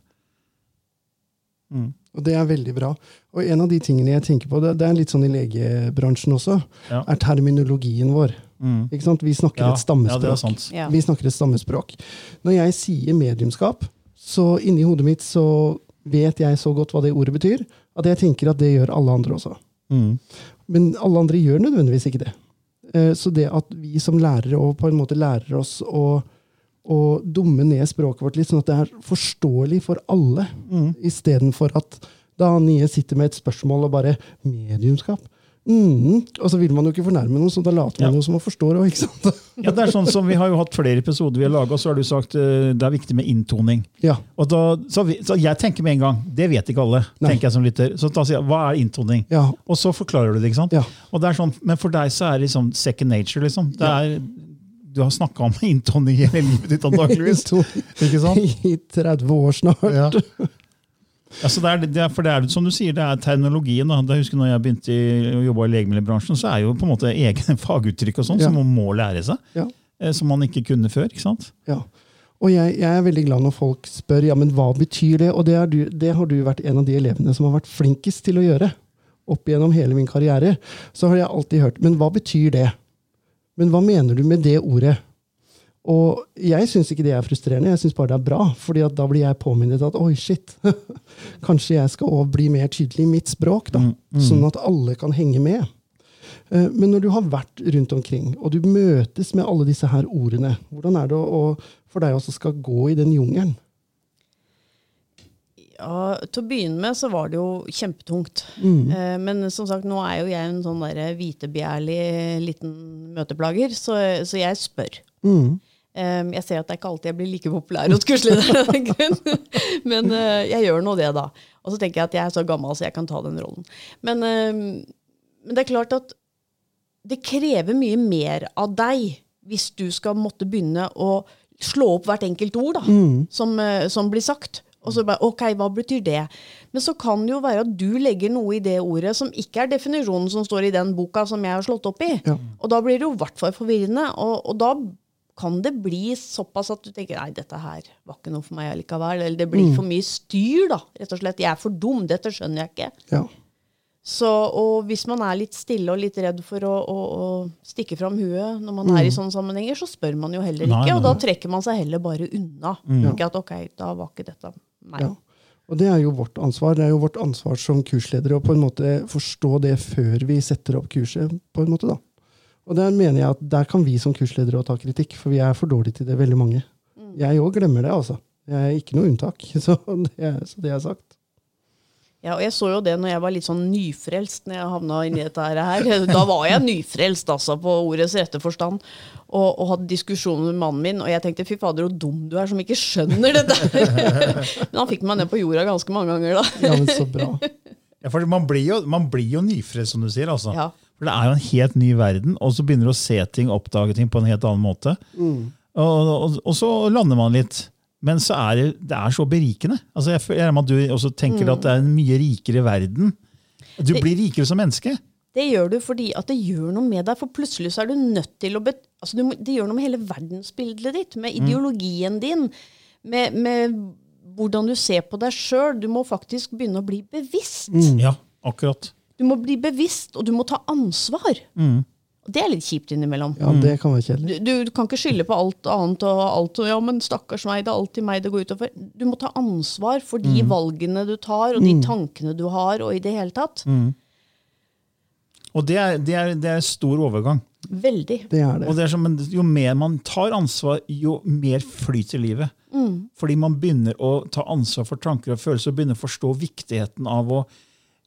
Og det er veldig bra. Og en av de tingene jeg tenker på, det, det er litt sånn i legebransjen også, Ja. er terminologien vår. Ikke sant? Vi snakker Ja, et stammespråk. ja, det er sant. Ja. Vi snakker et stammespråk. Når jeg sier mediumskap, så inni hodet mitt så vet jeg så godt hva det ordet betyr, at jeg tenker at det gjør alle andre også. Mm. Men alle andre gjør nødvendigvis ikke det. Eh, Så det at vi som lærere og på en måte lærer oss å, å dumme ned språket vårt litt, sånn at det er forståelig for alle, Mm. istedenfor at da Nye sitter med et spørsmål og bare 'Mediumskap'? Mm. Og så vil man jo ikke fornærme noen, så da later man Ja. jo som man forstår òg? Ja, det er sånn som Vi har jo hatt flere episoder vi har laga, så har du sagt uh, det er viktig med inntoning. Ja. Og da, så, vi, så jeg tenker med en gang, det vet ikke alle. Nei. tenker jeg som lytter. Så da sier jeg, Hva er inntoning? Ja. Og så forklarer du det. ikke sant? Ja. Og det er sånn, Men for deg så er det liksom second nature. liksom. Det er, Du har snakka om inntoning i hele livet ditt, antakeligvis. I 30 år snart. Ja. Ja, så det er, det er, for det er som du sier, det er terminologien. Da. Jeg husker når jeg begynte å jobbe i legemiddelbransjen, så er jo på en måte egne faguttrykk og sånn Ja. som man må lære seg. Ja. eh, Som man ikke kunne før. ikke sant? Ja. Og jeg, jeg er veldig glad når folk spør ja, men hva betyr det, og det, du, det har du vært en av de elevene som har vært flinkest til å gjøre. Opp gjennom hele min karriere så har jeg alltid hørt men hva betyr det? Men hva mener du med det ordet? Og jeg syns ikke det er frustrerende, jeg syns bare det er bra. fordi da blir jeg påminnet at oi, shit, kanskje jeg skal også bli mer tydelig i mitt språk. da, Sånn at alle kan henge med. Eh, Men når du har vært rundt omkring, og du møtes med alle disse her ordene, hvordan er det å, for deg også skal gå i den jungelen? Ja, til å begynne med så var det jo kjempetungt. Mm. men som sagt, nå er jo jeg en sånn der hvitebegjærlig liten møteplager, så, så jeg spør. Eh, jeg ser at det er ikke alltid jeg blir like populær hos kursledere, av den grunn. men eh, jeg gjør nå det, da. Og så tenker jeg at jeg er så gammel, så jeg kan ta den rollen. Men, eh, men det er klart at det krever mye mer av deg hvis du skal måtte begynne å slå opp hvert enkelt ord da, som, eh, som blir sagt. Og så bare, ok, hva betyr det? Men så kan det jo være at du legger noe i det ordet som ikke er definisjonen som står i den boka som jeg har slått opp i. Ja. Og da blir det jo i hvert fall forvirrende. Og, og da kan det bli såpass at du tenker nei, dette her var ikke noe for meg allikevel. Eller det blir for mye styr, da. rett og slett. Jeg er for dum, dette skjønner jeg ikke. Ja. Så, og hvis man er litt stille og litt redd for å, å, å stikke fram huet når man er i sånne sammenhenger, så spør man jo heller Nei, ikke, og da trekker man seg heller bare unna. Ikke at ok, da var ikke dette meg. Ja. Og det er jo vårt ansvar. Det er jo vårt ansvar som kursledere å på en måte forstå det før vi setter opp kurset. på en måte da. Og der mener jeg at der kan vi som kursledere ta kritikk, for vi er for dårlige til det, veldig mange. Jeg òg glemmer det, altså. Jeg er ikke noe unntak. Så det, så det er sagt. Ja, og jeg så jo det når jeg var litt sånn nyfrelst når jeg havna inni dette her. Da var jeg nyfrelst, altså, på ordets rette forstand. Og, og hadde diskusjoner med mannen min, og jeg tenkte fy fader, så dum du er som ikke skjønner dette. Men han fikk meg ned på jorda ganske mange ganger, da. Ja, men så bra. Ja, for man blir jo, man blir jo nyfrelst, som du sier. altså. Ja. For Det er jo en helt ny verden, og så begynner du å se ting, oppdage ting på en helt annen måte. Og, og, og så lander man litt. Men så er det, det er så berikende. Altså jeg føler at du også tenker at det er en mye rikere verden. Du blir rikere som menneske. Det gjør du fordi at det gjør noe med deg, for plutselig så er du nødt til å bet altså du, Det gjør noe med hele verdensbildet ditt, med ideologien din, med, med hvordan du ser på deg sjøl. Du må faktisk begynne å bli bevisst. Ja, akkurat. Du må bli bevisst, og du må ta ansvar. Og det er litt kjipt innimellom. Ja, det kan være kjedelig. Du, du kan ikke skylde på alt annet og alt. Og, ja, men stakkars meg, det er alltid meg det går utover. Du må ta ansvar for de valgene du tar, og de tankene du har, og i det hele tatt. Og det er, det er, det er stor overgang. Veldig. Det er det. Og det er som, jo mer man tar ansvar, jo mer flyter livet. Fordi man begynner å ta ansvar for tanker og følelser og begynner å forstå viktigheten av å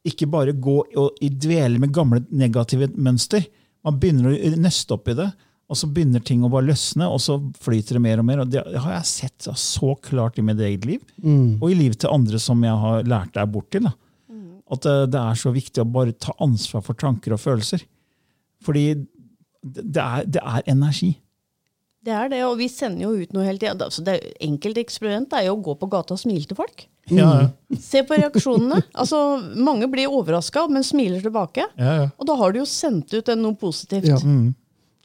ikke bare gå og i dvele med gamle negative mønster. Man begynner å nøste opp i det, og så begynner ting å bare løsne, og så flyter det mer og mer. og Det har jeg sett så klart i mitt eget liv, og i livet til andre som jeg har lært deg bort til. Da. At det, det er så viktig å bare ta ansvar for tanker og følelser. Fordi det, er, det er energi. Det er det, og vi sender jo ut noe hele tida. Altså, det er- enkelt eksperiment er jo å gå på gata og smile til folk. Ja, ja. Se på reaksjonene. altså, mange blir overraska, men smiler tilbake. Ja, ja. Og da har du jo sendt ut noe positivt. Ja.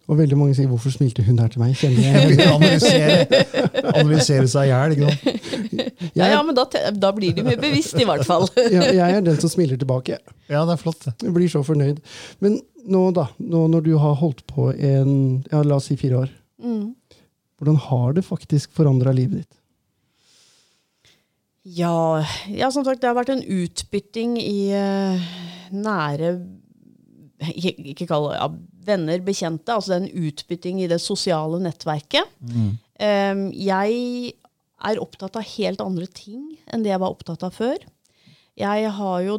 Og veldig mange sier 'hvorfor smilte hun her til meg'? Kjenner jeg. Analysere, analysere seg i hjel. ikke sant? Ja, ja, men da, da blir de mer bevisst, i hvert fall. Jeg, jeg er den som smiler tilbake. Ja, det er flott. Jeg blir så fornøyd. Men nå, da, nå når du har holdt på en, ja, la oss si fire år, hvordan har det faktisk forandra livet ditt? Ja, ja, som sagt, det har vært en utbytting i uh, nære ikke, kall det ja, venner, bekjente. Altså det er en utbytting i det sosiale nettverket. Em, jeg er opptatt av helt andre ting enn det jeg var opptatt av før. Jeg,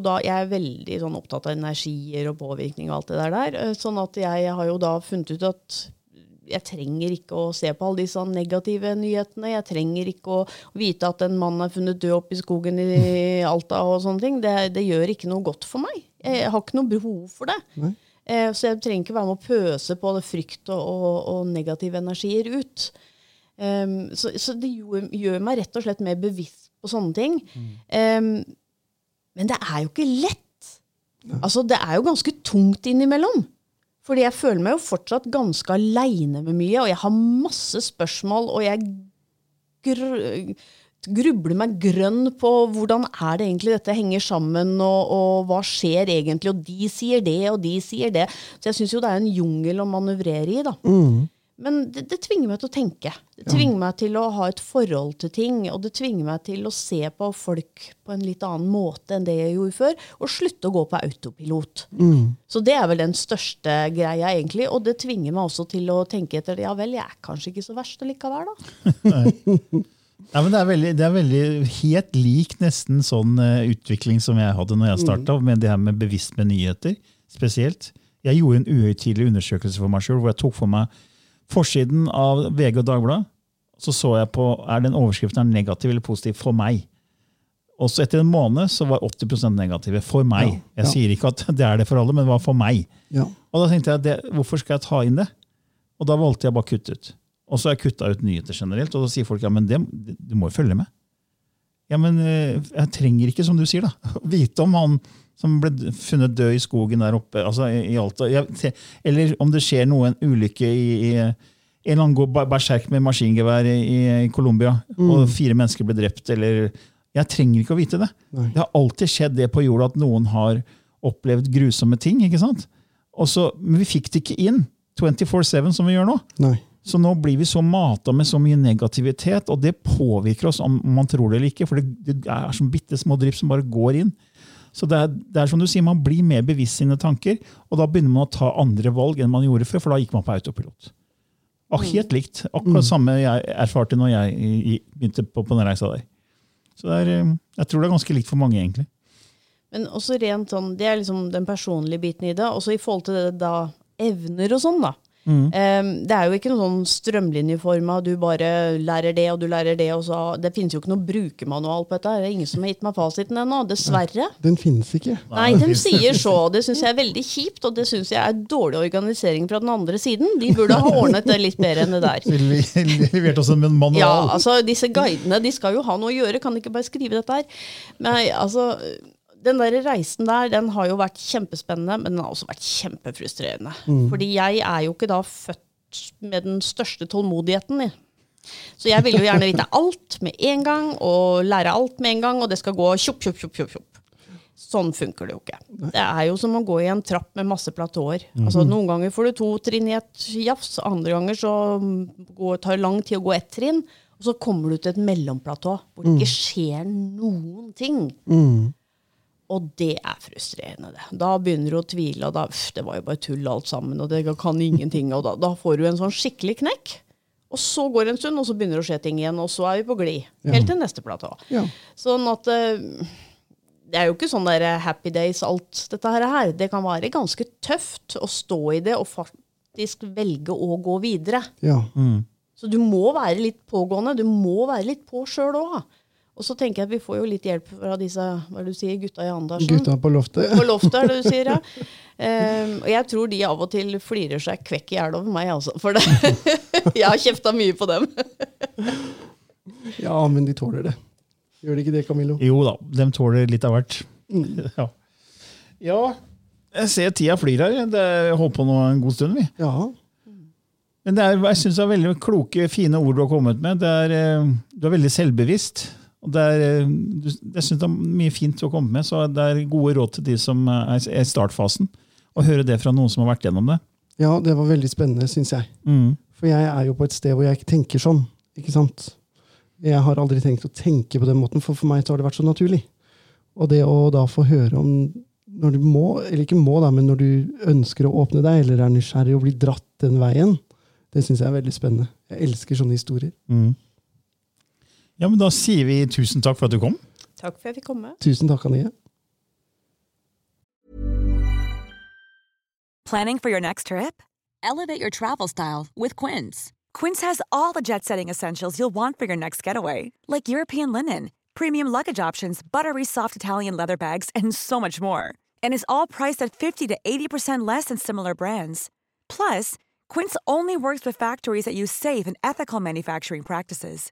da, jeg er veldig sånn opptatt av energier og påvirkning og alt det der. der. eh, Sånn at jeg har jo da funnet ut at jeg trenger ikke å se på alle disse negative nyhetene. Jeg trenger ikke å vite at en mann er funnet død oppe i skogen i Alta og sånne ting. Det, det gjør ikke noe godt for meg. Jeg har ikke noe behov for det. Eh, Så jeg trenger ikke være med å pøse på det frykt og, og, og negative energier ut. Um, så, så det gjør, gjør meg rett og slett mer bevisst på sånne ting. Um, men det er jo ikke lett. Altså, det er jo ganske tungt innimellom. Fordi jeg føler meg jo fortsatt ganske aleine med mye, og jeg har masse spørsmål, og jeg gr grubler meg grønn på hvordan er det egentlig dette henger sammen, og, og hva skjer egentlig, og de sier det, og de sier det. Så jeg syns jo det er en jungel å manøvrere i, da. Men det, det tvinger meg til å tenke. Det tvinger meg til å ha et forhold til ting. Og det tvinger meg til å se på folk på en litt annen måte enn det jeg gjorde før. Og slutte å gå på autopilot. Så det er vel den største greia, egentlig. Og det tvinger meg også til å tenke etter ja vel, jeg er kanskje ikke så verst likevel, da. Nei, men det er, veldig, det er veldig helt lik nesten sånn eh, utvikling som jeg hadde når jeg starta, med det her med bevisst med nyheter spesielt. Jeg gjorde en uhøytidelig undersøkelse for meg sjøl, hvor jeg tok for meg forsiden av VG og Dagbladet. Så så jeg på er den overskriften er negativ eller positiv for meg. Også etter en måned så var 80% negative for meg. Ja, ja. Jeg sier ikke at det er det for alle, men det var for meg. Ja. Og da tenkte jeg, det, hvorfor skal jeg ta inn det? Og da valgte jeg bare å kutte ut. Og så har jeg kutta ut nyheter generelt, og da sier folk ja, men det, du må jo følge med. Ja, men eh, jeg trenger ikke, som du sier, da, vite om han som ble funnet død i skogen der oppe, altså i, i Alta. Jeg, eller om det skjer noe, en ulykke i, i en eller annen går ber- berserk med maskingevær i, i Colombia, og fire mennesker ble drept, eller Jeg trenger ikke å vite det. Nei. Det har alltid skjedd det på jorda at noen har opplevd grusomme ting. ikke sant? Og så, men vi fikk det ikke inn 24-7 som vi gjør nå. Nei. Så nå blir vi så mata med så mye negativitet, og det påvirker oss om man tror det eller ikke. For det, det er som bitte små drypp som bare går inn. Så det er, det er som du sier, Man blir mer bevisst sine tanker, og da begynner man å ta andre valg enn man gjorde før, for da gikk man på autopilot. Ah, helt likt. Akkurat samme jeg erfarte når jeg begynte på, på den reisa der. Så er, eh, jeg tror det er ganske likt for mange, egentlig. Men også rent sånn, det er liksom den personlige biten i det. Også i forhold til det da evner og sånn, da. Em, det er jo ikke noe sånn strømlinjeforma, du bare lærer det og du lærer det. og så, Det finnes jo ikke noe brukermanual på dette. Det er ingen som har gitt meg fasiten ennå. Dessverre. Den finnes ikke. Nei, de sier så. Det syns jeg er veldig kjipt, og det syns jeg er dårlig organisering fra den andre siden. De burde ha ordnet det litt bedre enn det der. Vi leverte oss en manual. Ja, altså disse guidene de skal jo ha noe å gjøre, kan de ikke bare skrive dette her? Men altså, den der reisen der den har jo vært kjempespennende, men den har også vært kjempefrustrerende. Fordi jeg er jo ikke da født med den største tålmodigheten. i. Så jeg vil jo gjerne vite alt med en gang, og lære alt med en gang, og det skal gå tjopp, tjopp, tjopp, tjopp, tjopp. Sånn funker det jo ikke. Det er jo som å gå i en trapp med masse platåer. Altså, noen ganger får du to trinn i et jafs, andre ganger så går, tar det lang tid å gå ett trinn, og så kommer du til et mellomplatå hvor det ikke skjer noen ting. Og det er frustrerende. det. Da begynner du å tvile, og da uff, det var jo bare tull alt sammen, og det kan ingenting, og da, da får du en sånn skikkelig knekk. Og så går det en stund, og så begynner det å skje ting igjen, og så er vi på glid. Helt til neste platå. Ja. Sånn at eh, det er jo ikke sånn der happy days, alt dette her. her. Det kan være ganske tøft å stå i det og faktisk velge å gå videre. Ja. Så du må være litt pågående. Du må være litt på sjøl òg. Og så tenker jeg at vi får jo litt hjelp fra disse hva er det du sier, gutta i Andersen. Gutta på loftet. På loftet, er det du sier, ja. Um, og jeg tror de av og til flirer seg kvekk i hjel over meg, altså. For det. jeg har kjefta mye på dem. Ja, men de tåler det. Gjør de ikke det, Camillo? Jo da, de tåler litt av hvert. Ja. ja, jeg ser tida flyr her. Det har holdt på nå en god stund, vi. Ja. Men det er, jeg synes det er veldig kloke, fine ord du har kommet med. Det er, eh, du er veldig selvbevisst. Og det er, eh, jeg synes det er mye fint å komme med, så det er gode råd til de som er i startfasen. Å høre det fra noen som har vært gjennom det. Ja, det var veldig spennende, syns jeg. For jeg er jo på et sted hvor jeg ikke tenker sånn. ikke sant? Jeg har aldri tenkt å tenke på den måten, for for meg så har det vært så naturlig. Og det å da få høre om når du må, eller ikke må, da, men når du ønsker å åpne deg, eller er nysgjerrig og blir dratt den veien, det syns jeg er veldig spennende. Jeg elsker sånne historier. Ja, men Da sier vi tusen takk for at du kom. Takk for at jeg fikk komme. Tusen takk, Anie. Planning for your next trip? Elevate your travel style with Quince. Quince has all the jet setting essentials you'll want for your next getaway, like European linen, premium luggage options, buttery soft Italian leather bags, and so much more. And is all priced at 50 to 80% less than similar brands. Plus, Quince only works with factories that use safe and ethical manufacturing practices.